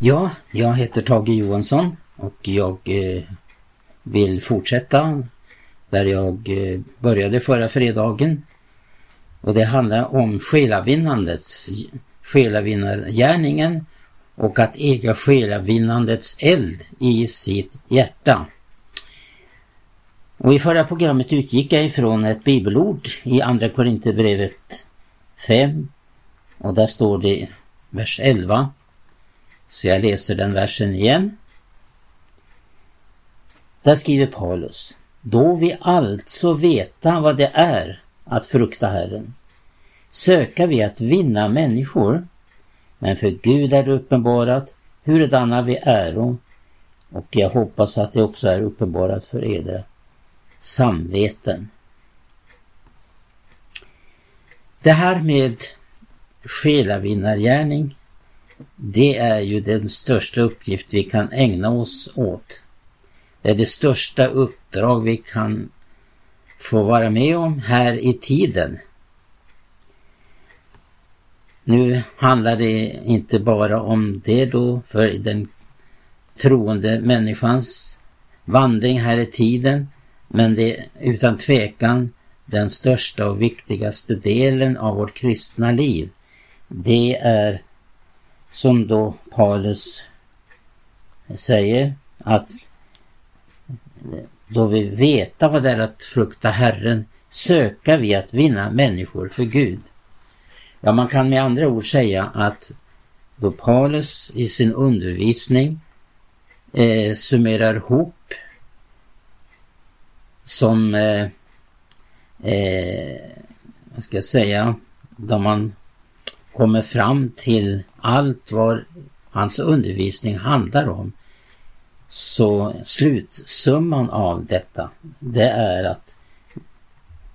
Ja, jag heter Tage Johansson och jag eh, vill fortsätta där jag eh, började förra fredagen. Och det handlar om själavinnandets, själavinnargärningen och att äga själavinnandets eld i sitt hjärta. Och i förra programmet utgick jag ifrån ett bibelord i Andra Korinthierbrevet 5 och där står det vers 11. Så jag läser den versen igen. Där skriver Paulus. Då vi alltså veta vad det är att frukta Herren, söka vi att vinna människor, men för Gud är det uppenbarat hurdana vi är och jag hoppas att det också är uppenbarat för edra samveten. Det här med själavinnargärning, det är ju den största uppgift vi kan ägna oss åt. Det är det största uppdrag vi kan få vara med om här i tiden. Nu handlar det inte bara om det då för den troende människans vandring här i tiden, men det är utan tvekan den största och viktigaste delen av vårt kristna liv. Det är som då Paulus säger att då vi veta vad det är att frukta Herren söka vi att vinna människor för Gud. Ja, man kan med andra ord säga att då Paulus i sin undervisning eh, summerar ihop som eh, eh, vad ska jag säga, då man kommer fram till allt vad hans undervisning handlar om så slutsumman av detta det är att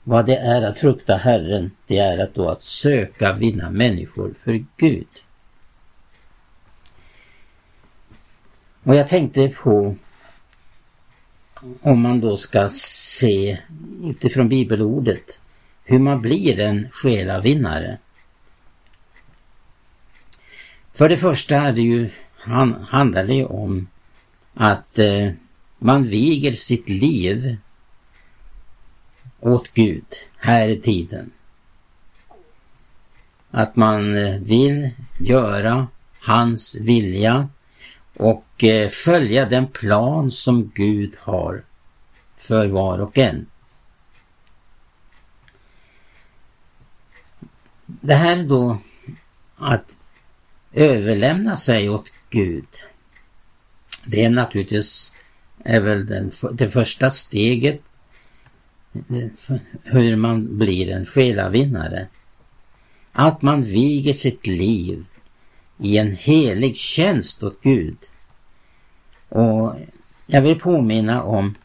vad det är att frukta Herren det är att då att söka vinna människor för Gud. Och jag tänkte på om man då ska se utifrån bibelordet hur man blir en själavinnare. För det första är det ju, handlar det om att eh, man viger sitt liv åt Gud här i tiden. Att man eh, vill göra hans vilja och eh, följa den plan som Gud har för var och en. Det här då att överlämna sig åt Gud. Det är naturligtvis är väl den, det första steget eh, hur man blir en själavinnare. Att man viger sitt liv i en helig tjänst åt Gud. Och jag vill påminna om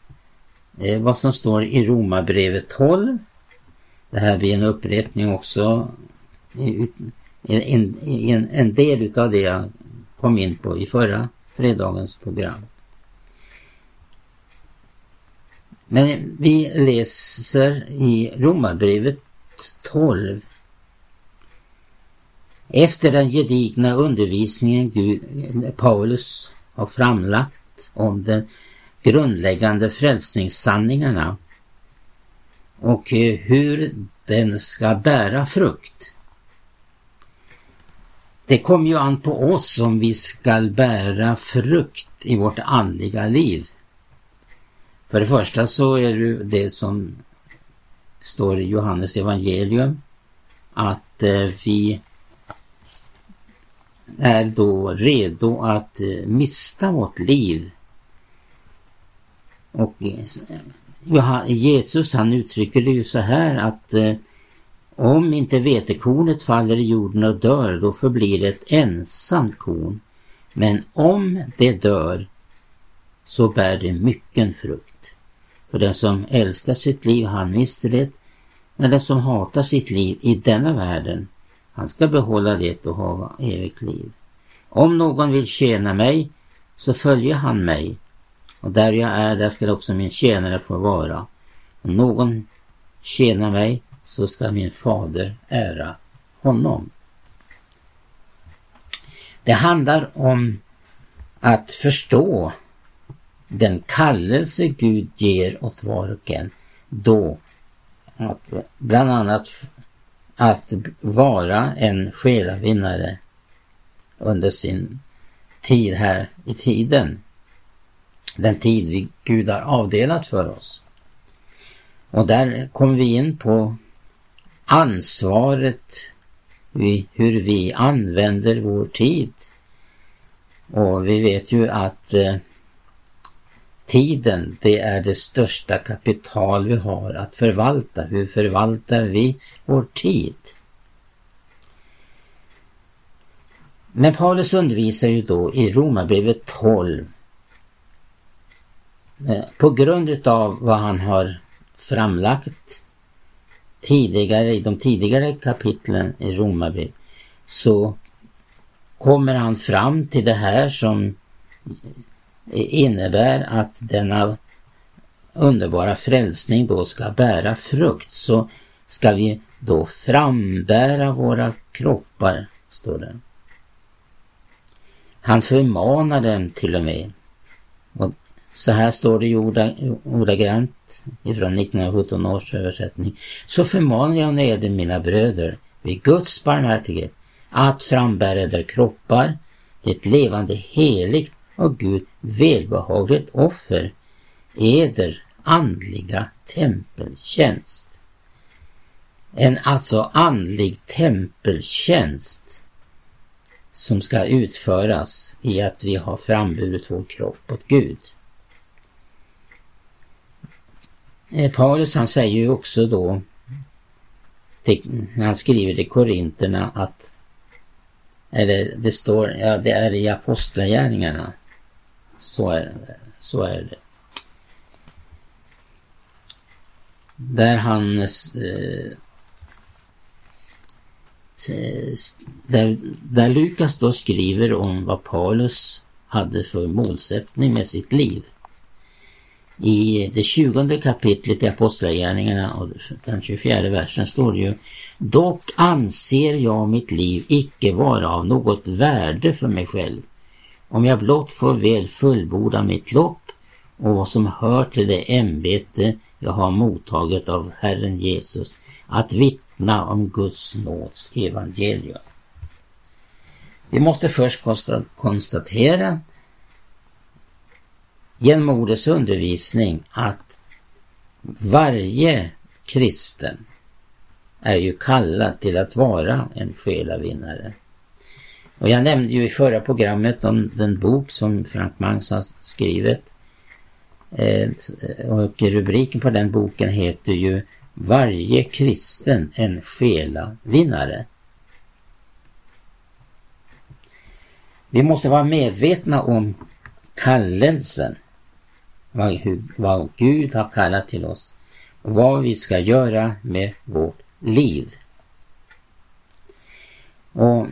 eh, vad som står i Romarbrevet 12. Det här blir en upprepning också en, en, en del utav det jag kom in på i förra fredagens program. Men vi läser i Romarbrevet 12 efter den gedigna undervisningen Gud, Paulus har framlagt om de grundläggande frälsningssanningarna och eh, hur den ska bära frukt. Det kommer ju an på oss om vi skall bära frukt i vårt andliga liv. För det första så är det det som står i Johannes evangelium att eh, vi är då redo att eh, mista vårt liv. Och eh, Jesus han uttrycker det ju så här att om inte vetekornet faller i jorden och dör, då förblir det ett ensamt korn. Men om det dör, så bär det mycken frukt. För den som älskar sitt liv, han mister det. Men den som hatar sitt liv i denna världen, han ska behålla det och ha evigt liv. Om någon vill tjäna mig, så följer han mig. Och där jag är, där ska också min tjänare få vara. Om någon tjänar mig, så ska min fader ära honom. Det handlar om att förstå den kallelse Gud ger åt var och en då att bland annat att vara en själavinnare under sin tid här i tiden. Den tid vi Gud har avdelat för oss. Och där kommer vi in på ansvaret, hur vi använder vår tid. Och vi vet ju att eh, tiden, det är det största kapital vi har att förvalta. Hur förvaltar vi vår tid? Men Paulus undervisar ju då i Romarbrevet 12 eh, på grund utav vad han har framlagt tidigare i de tidigare kapitlen i Romarbrevet så kommer han fram till det här som innebär att denna underbara frälsning då ska bära frukt så ska vi då frambära våra kroppar, står det. Han förmanar dem till och med. Och så här står det ju ordagrant ifrån 1917 års översättning. Så förmanar jag eder mina bröder vid Guds barmhärtighet att frambära eder kroppar, det levande heligt och Gud välbehagligt offer, eder andliga tempeltjänst. En alltså andlig tempeltjänst som ska utföras i att vi har framburit vår kropp åt Gud. Eh, Eh, Paulus han säger ju också då när han skriver till Korinterna att eller det står, ja det är i Apostlagärningarna. Så är det. Så är det. Där han eh, där, där Lukas då skriver om vad Paulus hade för målsättning med sitt liv. I det tjugonde kapitlet i Apostlagärningarna och den 24 versen står det ju Dock anser jag mitt liv icke vara av något värde för mig själv om jag blott får väl fullborda mitt lopp och vad som hör till det ämbete jag har mottagit av Herren Jesus att vittna om Guds nåds evangelium. Vi måste först konstatera genom ordets undervisning att varje kristen är ju kallad till att vara en själavinnare. Och jag nämnde ju i förra programmet om den bok som Frank Mangs har skrivit. Eh, och rubriken på den boken heter ju Varje kristen en själavinnare. Vi måste vara medvetna om kallelsen vad, hur, vad Gud har kallat till oss och vad vi ska göra med vårt liv. Och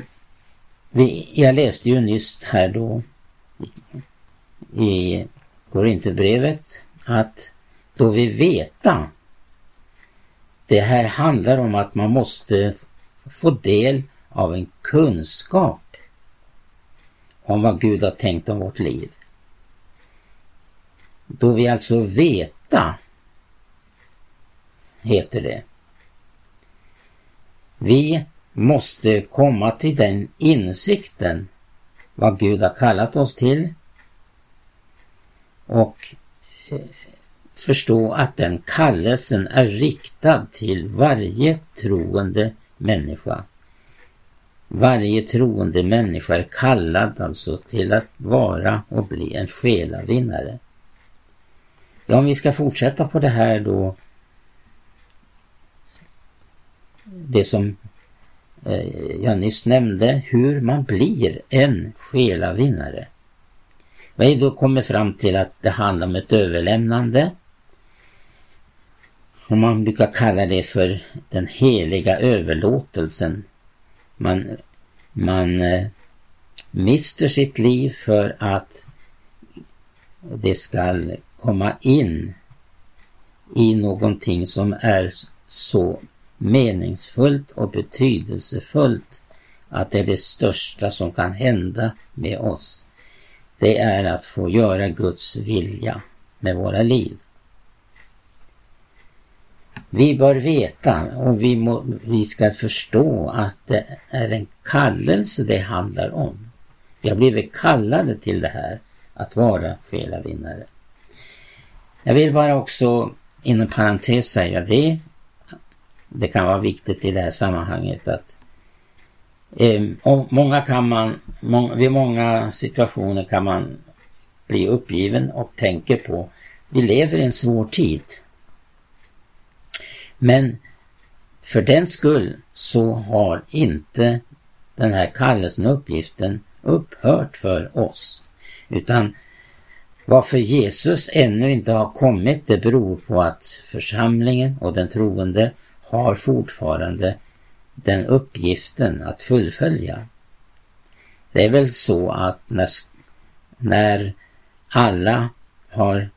vi, jag läste ju nyss här då i Korinthierbrevet att då vi veta det här handlar om att man måste få del av en kunskap om vad Gud har tänkt om vårt liv. Då vi alltså veta, heter det. Vi måste komma till den insikten vad Gud har kallat oss till och eh, förstå att den kallelsen är riktad till varje troende människa. Varje troende människa är kallad alltså till att vara och bli en själavinnare. Ja, om vi ska fortsätta på det här då. Det som eh, jag nyss nämnde, hur man blir en själavinnare. Vi då kommer fram till att det handlar om ett överlämnande. Och man brukar kalla det för den heliga överlåtelsen. Man, man eh, mister sitt liv för att det ska komma in i någonting som är så meningsfullt och betydelsefullt att det är det största som kan hända med oss. det är att få göra Guds vilja med våra liv. Vi bör veta och vi, må, vi ska förstå att det är en kallelse det handlar om. Vi har blivit kallade till det här, att vara själavinnare. Jag vill bara också inom parentes säga det. Det kan vara viktigt i det här sammanhanget att eh, många kan man, må, vid många situationer kan man bli uppgiven och tänker på vi lever i en svår tid. Men för den skull så har inte den här kallelsen och uppgiften upphört för oss. Utan varför Jesus ännu inte har kommit det beror på att församlingen och den troende har fortfarande den uppgiften att fullfölja. Det är väl så att när, när alla har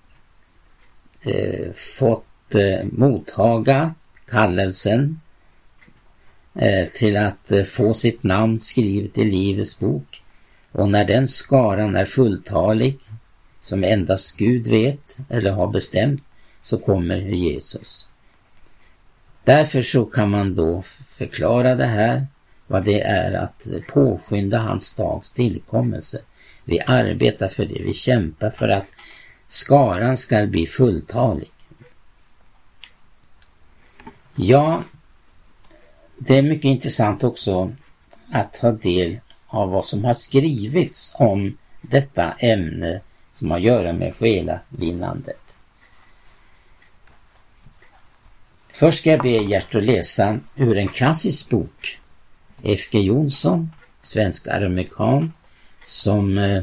eh, fått eh, mottaga kallelsen eh, till att eh, få sitt namn skrivet i Livets bok och när den skaran är fulltalig som endast Gud vet eller har bestämt så kommer Jesus. Därför så kan man då förklara det här, vad det är att påskynda hans dags tillkommelse. Vi arbetar för det, vi kämpar för att skaran ska bli fulltalig. Ja, det är mycket intressant också att ta del av vad som har skrivits om detta ämne som har att göra med själavinnandet. Först ska jag be Gert att läsa ur en klassisk bok. F.G. Jonsson, svensk amerikan, som eh,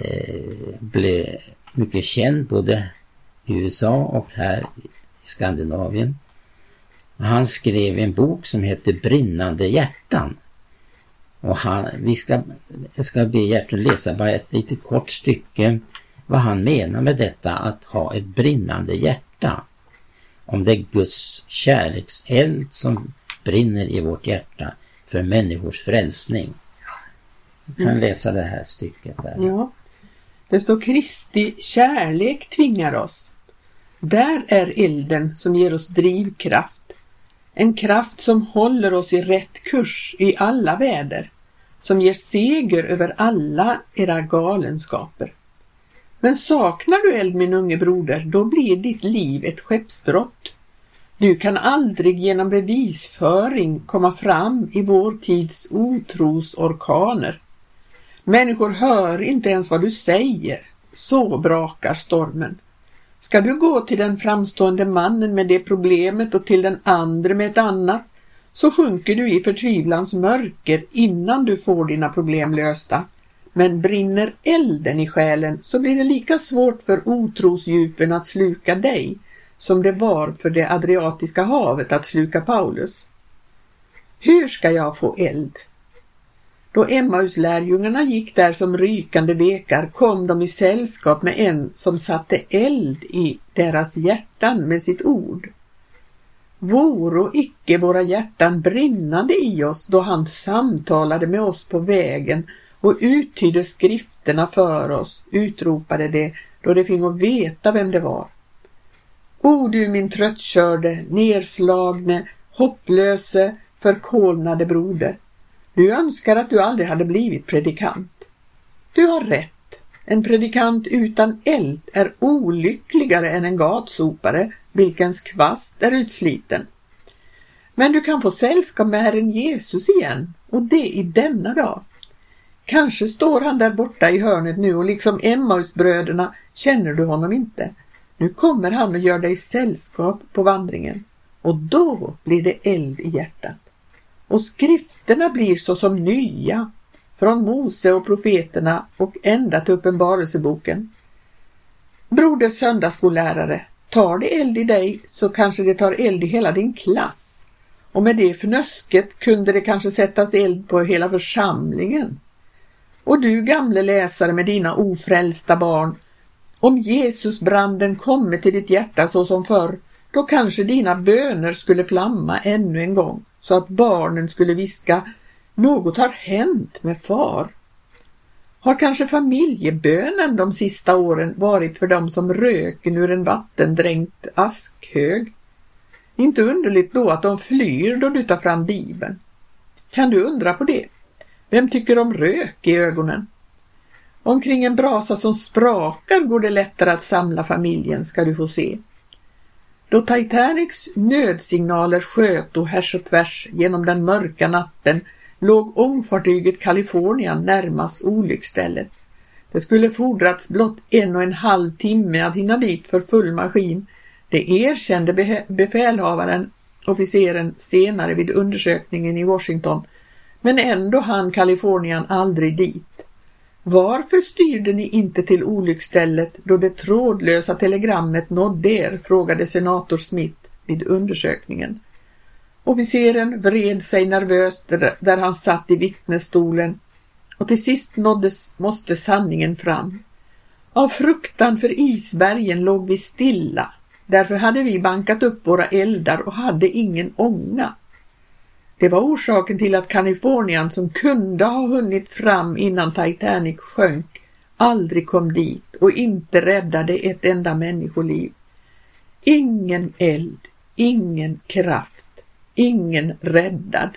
eh, blev mycket känd både i USA och här i Skandinavien. Han skrev en bok som heter Brinnande hjärtan. Och han, vi ska, ska be Gertrud läsa bara ett litet kort stycke vad han menar med detta att ha ett brinnande hjärta. Om det är Guds kärlekseld som brinner i vårt hjärta för människors frälsning. Du kan mm. läsa det här stycket där. Ja. Det står Kristi kärlek tvingar oss. Där är elden som ger oss drivkraft en kraft som håller oss i rätt kurs i alla väder, som ger seger över alla era galenskaper. Men saknar du eld min unge broder, då blir ditt liv ett skeppsbrott. Du kan aldrig genom bevisföring komma fram i vår tids otrosorkaner. Människor hör inte ens vad du säger, så brakar stormen. Ska du gå till den framstående mannen med det problemet och till den andra med ett annat, så sjunker du i förtvivlans mörker innan du får dina problem lösta. Men brinner elden i själen så blir det lika svårt för otrosdjupen att sluka dig som det var för det Adriatiska havet att sluka Paulus. Hur ska jag få eld? Då Emmaus lärjungarna gick där som rykande vekar kom de i sällskap med en som satte eld i deras hjärtan med sitt ord. Voro icke våra hjärtan brinnande i oss då han samtalade med oss på vägen och uttydde skrifterna för oss, utropade det då de fingo veta vem det var. O du min tröttkörde, nerslagne, hopplöse, förkolnade broder. Du önskar att du aldrig hade blivit predikant. Du har rätt. En predikant utan eld är olyckligare än en gatsopare vilkens kvast är utsliten. Men du kan få sällskap med Herren Jesus igen och det i denna dag. Kanske står han där borta i hörnet nu och liksom Emmausbröderna känner du honom inte. Nu kommer han och gör dig sällskap på vandringen och då blir det eld i hjärtat och skrifterna blir såsom nya från Mose och profeterna och ända till Uppenbarelseboken. Broder söndagsskollärare, tar det eld i dig så kanske det tar eld i hela din klass. Och med det fnösket kunde det kanske sättas eld på hela församlingen. Och du gamle läsare med dina ofrälsta barn, om Jesusbranden kommer till ditt hjärta så som förr, då kanske dina böner skulle flamma ännu en gång så att barnen skulle viska något har hänt med far. Har kanske familjebönen de sista åren varit för dem som röken ur en vattendränkt askhög? Inte underligt då att de flyr då du tar fram Bibeln. Kan du undra på det? Vem tycker om rök i ögonen? Omkring en brasa som sprakar går det lättare att samla familjen, ska du få se. Då Titanics nödsignaler sköt och härs och tvärs genom den mörka natten låg ångfartyget California närmast olycksstället. Det skulle fordrats blott en och en halv timme att hinna dit för full maskin. Det erkände befälhavaren, officeren, senare vid undersökningen i Washington, men ändå hann Kalifornien aldrig dit. Varför styrde ni inte till olycksstället då det trådlösa telegrammet nådde er? frågade senator Smith vid undersökningen. Officeren vred sig nervöst där han satt i vittnesstolen och till sist nåddes, måste sanningen fram. Av fruktan för isbergen låg vi stilla. Därför hade vi bankat upp våra eldar och hade ingen ånga. Det var orsaken till att Kalifornien som kunde ha hunnit fram innan Titanic sjönk aldrig kom dit och inte räddade ett enda människoliv. Ingen eld, ingen kraft, ingen räddad.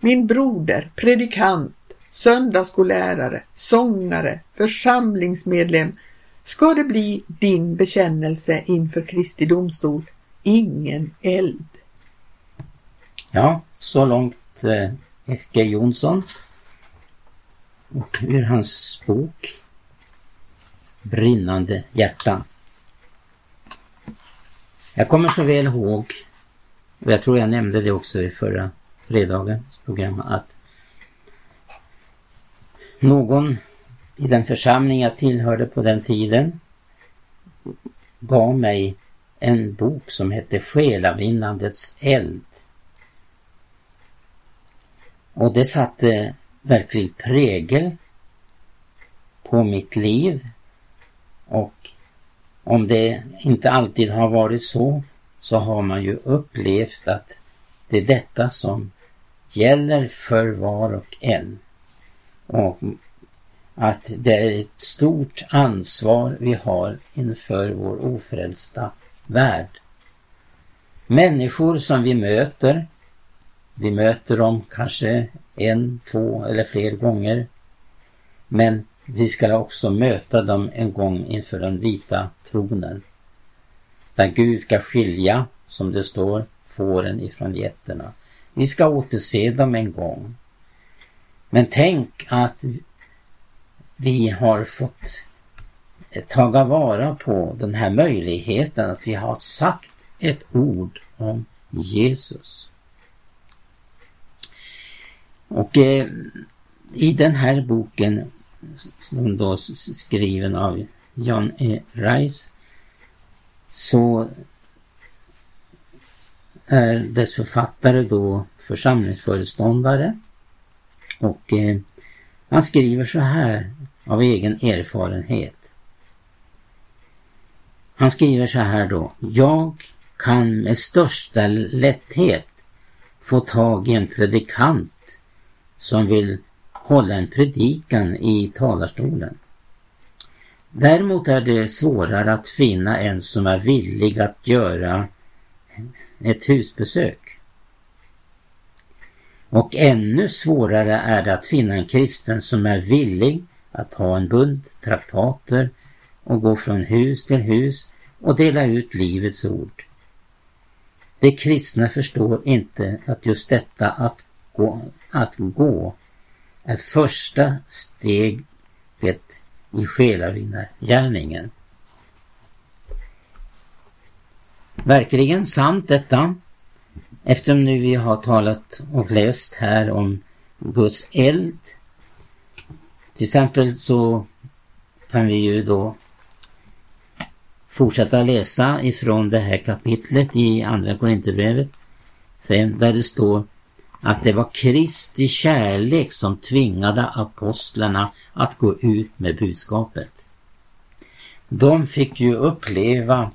Min broder, predikant, söndagsskollärare, sångare, församlingsmedlem, ska det bli din bekännelse inför Kristi domstol, ingen eld. Ja, så långt eh, F.G. Jonsson. Och ur hans bok Brinnande hjärta. Jag kommer så väl ihåg, och jag tror jag nämnde det också i förra fredagens program, att någon i den församling jag tillhörde på den tiden gav mig en bok som hette Själavinnandets eld. Och det satte verklig prägel på mitt liv. Och om det inte alltid har varit så, så har man ju upplevt att det är detta som gäller för var och en. Och att det är ett stort ansvar vi har inför vår ofrälsta värld. Människor som vi möter vi möter dem kanske en, två eller fler gånger. Men vi ska också möta dem en gång inför den vita tronen. Där Gud ska skilja, som det står, fåren ifrån getterna. Vi ska återse dem en gång. Men tänk att vi har fått taga vara på den här möjligheten att vi har sagt ett ord om Jesus. Och eh, i den här boken som då skriven av John E. Rice så är dess författare då församlingsföreståndare och eh, han skriver så här av egen erfarenhet. Han skriver så här då. Jag kan med största lätthet få tag i en predikant som vill hålla en predikan i talarstolen. Däremot är det svårare att finna en som är villig att göra ett husbesök. Och ännu svårare är det att finna en kristen som är villig att ha en bunt traktater och gå från hus till hus och dela ut livets ord. De kristna förstår inte att just detta att gå, att gå är första steget i själavinnargärningen. Verkligen sant detta. Eftersom nu vi har talat och läst här om Guds eld. Till exempel så kan vi ju då fortsätta läsa ifrån det här kapitlet i Andra Korinthierbrevet där det står att det var Kristi kärlek som tvingade apostlarna att gå ut med budskapet. De fick ju uppleva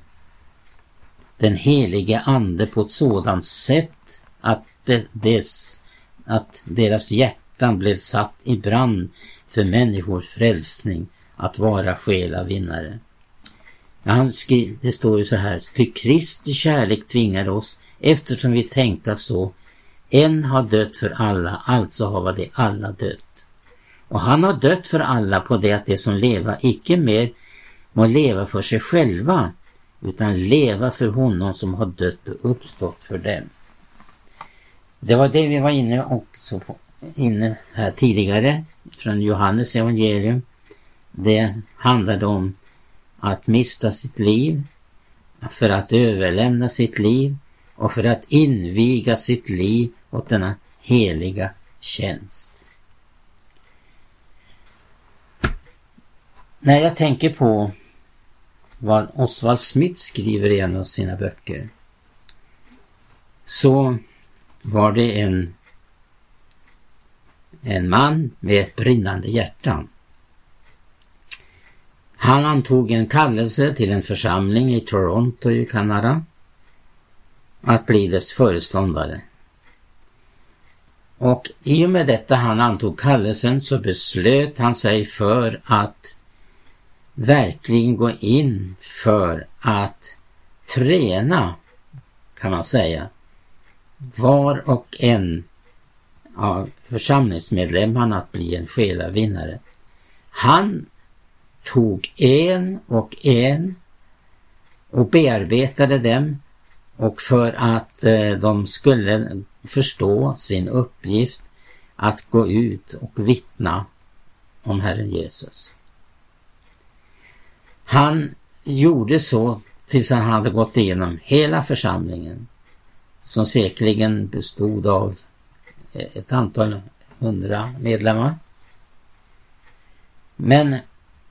den helige ande på ett sådant sätt att, det, des, att deras hjärtan blev satt i brand för människors frälsning att vara själavinnare. Han skri, det står ju så här, ty Kristi kärlek tvingade oss eftersom vi tänkte så. En har dött för alla, alltså har de alla dött. Och han har dött för alla på det att de som leva icke mer må leva för sig själva, utan leva för honom som har dött och uppstått för dem. Det var det vi var inne också på, inne här tidigare från Johannes evangelium. Det handlade om att mista sitt liv, för att överlämna sitt liv och för att inviga sitt liv åt denna heliga tjänst. När jag tänker på vad Oswald Smith skriver i en av sina böcker så var det en, en man med ett brinnande hjärta. Han antog en kallelse till en församling i Toronto i Kanada att bli dess föreståndare. Och i och med detta han antog kallelsen så beslöt han sig för att verkligen gå in för att träna, kan man säga, var och en av församlingsmedlemmarna att bli en själavinnare. Han tog en och en och bearbetade dem och för att eh, de skulle förstå sin uppgift att gå ut och vittna om Herren Jesus. Han gjorde så tills han hade gått igenom hela församlingen som säkerligen bestod av eh, ett antal hundra medlemmar. Men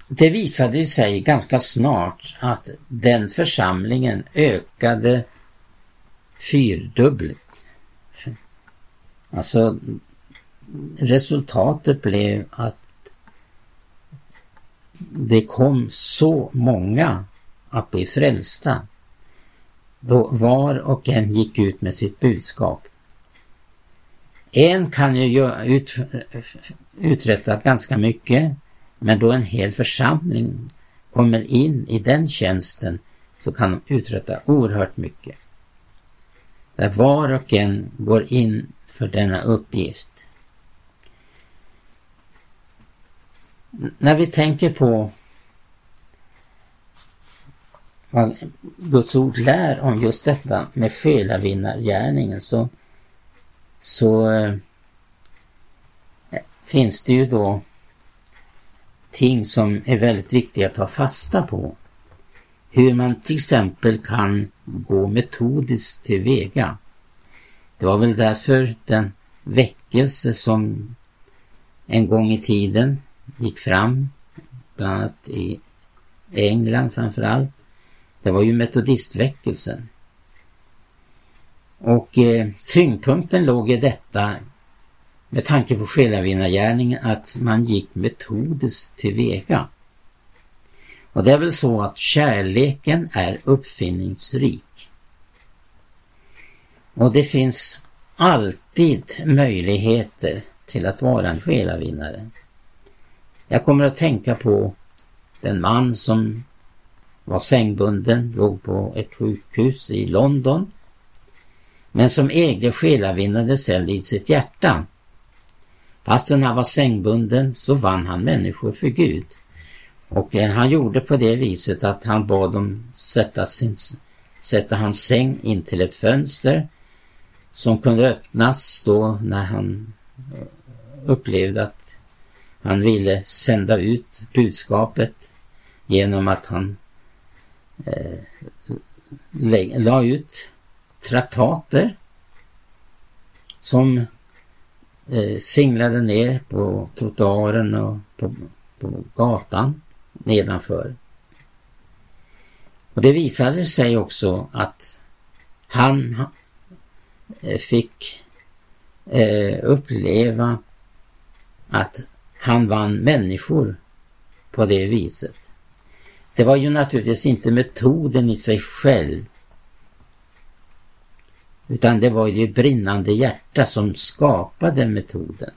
det visade sig ganska snart att den församlingen ökade fyrdubbelt. Alltså resultatet blev att det kom så många att bli frälsta. Då var och en gick ut med sitt budskap. En kan ju ut, uträtta ganska mycket men då en hel församling kommer in i den tjänsten så kan de uträtta oerhört mycket. Där var och en går in för denna uppgift. När vi tänker på vad Guds ord lär om just detta med själavinnargärningen så, så äh, finns det ju då ting som är väldigt viktiga att ta fasta på. Hur man till exempel kan gå metodiskt tillväga. Det var väl därför den väckelse som en gång i tiden gick fram, bland annat i England framförallt, det var ju metodistväckelsen. Och eh, tyngdpunkten låg i detta med tanke på själavinnargärningen att man gick metodiskt tillväga. Och det är väl så att kärleken är uppfinningsrik. Och det finns alltid möjligheter till att vara en själavinnare. Jag kommer att tänka på den man som var sängbunden, låg på ett sjukhus i London, men som ägde själavinnande cell i sitt hjärta. Fastän han var sängbunden så vann han människor för Gud. Och eh, han gjorde på det viset att han bad dem sätta, sin, sätta hans säng in till ett fönster som kunde öppnas då när han eh, upplevde att han ville sända ut budskapet genom att han eh, la ut traktater som eh, singlade ner på trottoaren och på, på gatan nedanför. Och det visade sig också att han Eh, fick eh, uppleva att han vann människor på det viset. Det var ju naturligtvis inte metoden i sig själv utan det var ju brinnande hjärta som skapade metoden.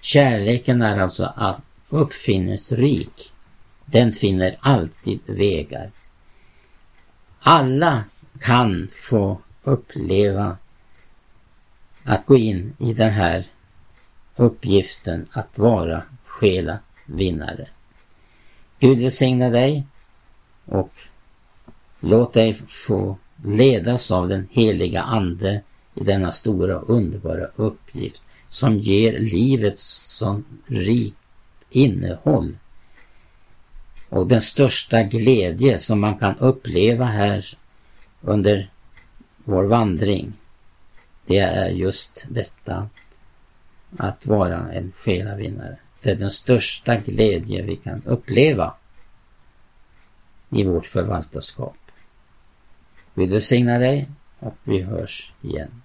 Kärleken är alltså uppfinningsrik. Den finner alltid vägar. Alla kan få uppleva att gå in i den här uppgiften att vara själa vinnare. Gud välsigna dig och låt dig få ledas av den heliga Ande i denna stora underbara uppgift som ger livet så rikt innehåll. Och den största glädje som man kan uppleva här under vår vandring, det är just detta att vara en själavinnare. Det är den största glädje vi kan uppleva i vårt förvaltarskap. Vi välsignar dig och vi hörs igen.